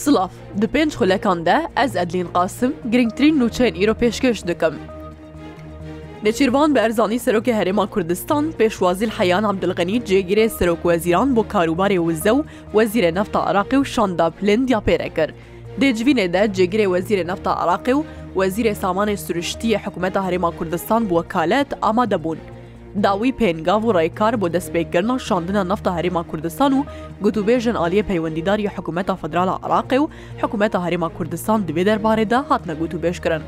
Silav di pênc xulekan de ez edlîn qasim girngtirîn nûçeyên îro pêşkeş dikim. Neçîrvan bi erzanî Serokê Herêma Kurdistan pêşwazî heyan Abdilgenî cêgirê Serok Weziran bo karûbarê Wize û Wezîrê Nefta Iraqê û Şanda Plind ya pêre kir. Dêcivînê de cêgirê Wezîrê Nefta Iraqê û Wezîrê Samanê Süriştiye Hikûmeta Herêma Kurdistan bu wekalet amade bûn. داوی پێنگاو و ڕێکار بۆ دەستپێکردنا شاندنە نفتا هەرێما کوردستان و گوتوبێژن عالیە پەیوەندیداری حکوومەتە فدرالا عراقی و حکوومەتە هەرێما کوردستان دەبێ دەربارەدا هاتنە گوتوبێژکردن.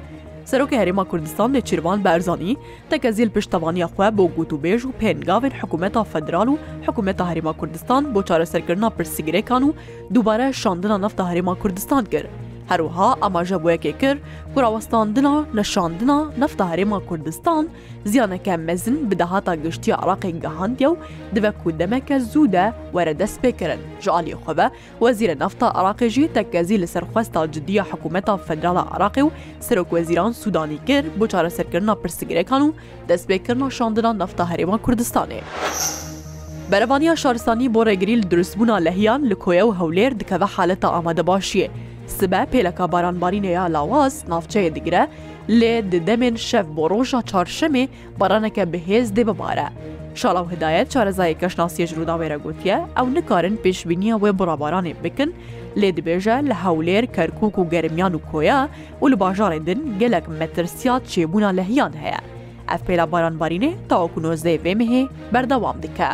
سەرۆکی هەرێما کوردستان لە چیروان بەرزانی تەکەزیل پشتەوانیا خوێ بۆ گوتوبێژ و پێنگاوێن حکوومەتە فدرال و حکوومەتە هەرێما کوردستان بۆ چارەسەرکردنا پرسیگرێکان و دووبارە شاندنە نفتا هەرێما کوردستان کرد. هەروها ئەماژە بۆیەکێ کرد گوراوەستاندنا نەشاندنا نەفتە هەرێما کوردستان زیانەکە مەزن بدەهاتا گشتی عراقی گەهاندە و دبە کودەمەکە زوودە وەرە دەست پێکردن ژعالی خۆبە وەزیرە نەفتە عراقیژی تەکەزی لەسەر خوێستا جدیە حکوومەتا فەدراڵە عراقی و سرۆک وەزیران سوودانی کرد بۆ چارەسەرکردنا پرسیگرەکان و دەستپێکردنا شاندنا نەفتە هەرێما کوردستانێ. بەرەوانیا شارستانی بۆ ڕێگریل دروستبوونا لە هیان لە کۆیە و هەولێر دکەوە حالەتە ئامادە باشیە سبە پێلەکە بارانبارینەیە لاواز ناوچەیە دیگرە لێ ددەمێن شەف بۆ ڕۆژە چارشەمێ بەڕانەکە بەهێز دێ ببارە. شاڵاو هدایەت چارەزای کەشناسیە ژرووداوێرە گوتیە ئەو نکارن پێشبینیە وێ بڕابارانێ بکن لێ دبێژە لە هەولێر کەرکک و گەرمیان و کۆیە و لە باژارێدن گەلک مەترسیات چێبوونا لە هیان هەیە. ئەف پێلا بارانبارینێ تاواکو نۆزدەی وێمەهێ بەردەوام دکە.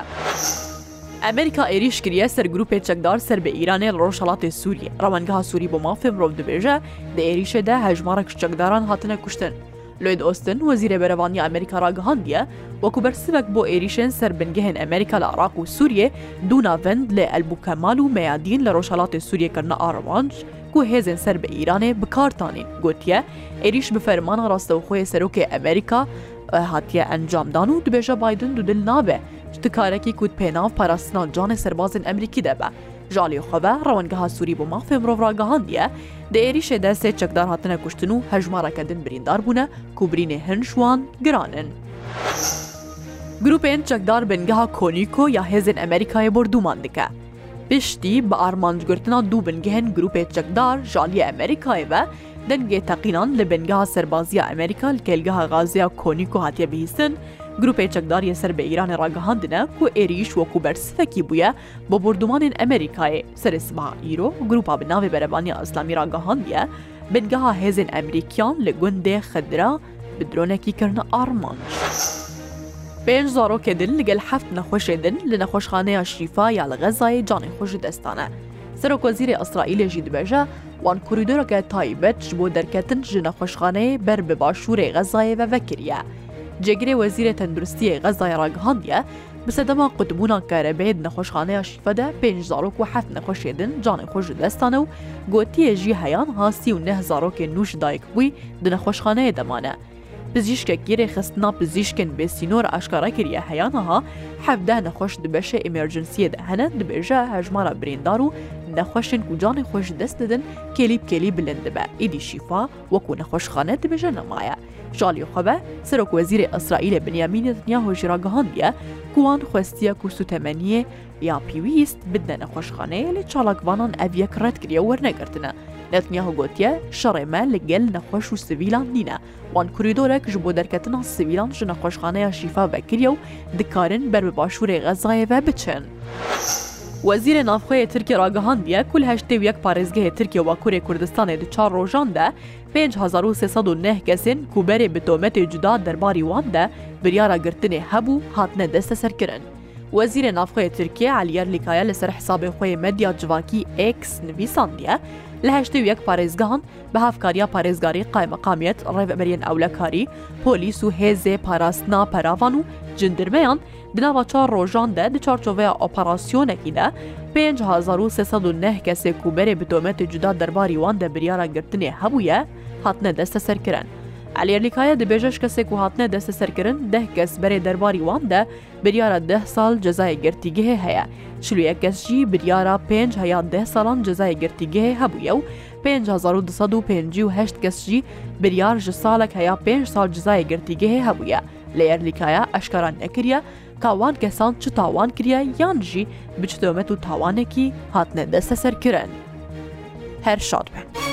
ئەمریکا عێریش کریە سەر گرروپێک چەکدار سەر بە ئیرانێ ڕۆژهڵاتی سووریە ڕەوەنگەها سووری بۆ مافێ مرۆڤ دەبێژە دە عێریشەدا هەژمارەک چەکداران هاتنە کوشتن. لۆید ئۆستن وەزیرە بەرەوانی ئەمریکا ڕگەهاندە وەکو بەرسەک بۆ عێریشێن سربنگەهێن ئەمریکا لە عراق و سووریێ دوو ناڤند لە ئەلبووکەمال و مەیادین لە ڕۆژهڵاتی سووریەکردە ئاڕوانج و هێزن سەر بە ئیرانێ بکارتانین گوتیە عێریش بە فەرمانە ڕاستەوخۆی سەرۆکی ئەمریکا هاتیە ئەنجامدان و دبێژە بادن دو دل نابێ شتکارێکی کووت پێناو پاراستنان جانێ سەربازن ئەمریکی دەبە ژالی خەبە ڕەوەنگەها سووری بۆ مافێ مرۆڤڕاگەهاندیە دەێریشێ دەسێ چەکدار هاتنە کوشتن و هەژمارەکە دن بریندار بوونە کوبرینێ هەنشوان گرانن. گروپێن چەکدار بنگەها کۆنییکۆ یا هێزن ئەمریکایە بردومان دکە. پشتی بە ئارمانجگرتنا دوو بنگهێن گروپێ چەکدار ژالی ئەمریکایەوە دەنگێ تەقینان لە بنگەها سەربازیە ئەمریکا کێلگەها غازیا کۆنییکۆ هاتیە بهیسن، گروپی چەکداریە سەر بە ئیرانە ڕگەهاندنە کو ئێریش وەکو بەرسفەکی بووە بۆ بردومانین ئەمریکایە سەرسبا ئیرۆ گروپا بناوی بەرەبانی ئەسلامی ڕگەهاندیە بنگەها هێزن ئەمریکیان لە گوندێ خدرا bi دronekîkirna arman. Pênc zarokê din li gel heft nexweşê din li nexweşxaneya şîfa ya li Xezayê canê xwe ji destane. Serokozîrê Israîlê jî dibêje, wan koridoreke taybet ji bo derketin ji nexweşxaneyê ber bi başûrê Xezayê ve vekiriye. جێگرێ وەزیرە تەندروستیە غەزای ڕگەهاندە bi sedema qutbûna qerebeyên nexweşxaneya şîfede pênc zarok û heft nexweşêdin canê xweş ji destane û gotiye jî heyan hasî û neh zarokên nû ji dayk bûî di nexweşxaneyê demane. Pizîşkek girê xistina pizîşkên bêsînor eşkara kiriye heyanaha hevdeh nexweş di beşe emerjensiyê de hene dibêje hejmara birêndar û nexweşin ku canê xweş dest didin kelîb kelî bilind dibe. Êdî şîfa wekû nexweşxane dibêje nemaye. ژالی خەبە سەرۆک وەزیری ئەسرائیلە بنیامینە دنیا هۆژیراگەهاندە کوان خوستیە کوستوتەمەنیە یا پیویست بدنە نەخۆشخانەیە لە چاڵکبانان ئەڤەک ڕەتکرە وەرنەگرتنە نەتنیا هەگوتیە شەڕێمە لەگەل نەخۆش و سویلان نینە وان کوریدۆرەك ji بۆ دەرکەتنا سویلان ji نەخۆشخانەیە شیفا بەکرە و دکارن بەر بە باشوورێ غەزایەوە بچن. وەزیرە نافخۆیە ترکی ڕاگەهاندیە کول هەشتێ و یەک پارێزگەهێ ترکیە و کوورێ کوردستانی دو چار ڕۆژاندا 5309 کەسن کوبەرێ بتۆمەتێ جودا دەرباری واندە بریاراگررتنێ هەبوو هاتنە دەستە سەرکردن. وەزیرە نافخۆی تورکیا علیار لیکایە لەسەر حسابێ خۆی مەدیا جوواکی ئکس نویساندیە لە هەشتی یەک پارێزگان بە هافکاریا پارێزگاری قایمەقامیت ڕێبەمەریان ئەولەکاری پۆلیس و هێزێ پاراستنا پەراوان و جندرمەیان دناوە چار ڕۆژاندە دە چارچۆڤەیە ئۆپەراسسیۆنێکیدا 5309 کەسێک و بەرێ بتۆمەتی جودا دەرباری وان دە بریاە گرتنێ هەبووە هاتنە دەستە سەرکردن. ئەلیێرلیکایە دەبێژەش کەسێک و هاتنە دەستە سەرکردن ده کەس بەرێ دەرباری واندا بریارە ده ساڵ جەزای گرتیگەهێ هەیە چلوە کەسجی بریارە پێنج هەیان ده ساڵان جەزای گرتیگەهێ هەبووە و 1950 کەسجی بریار ji salek heya 5 sal cizayê girtîgehê hebûye lê yerlîkaya eşkaran nekiriye kawan kesan çi tawan kiriye yan jî bi çi dömet û tawanekî hatine desteserkirin. Her şad be.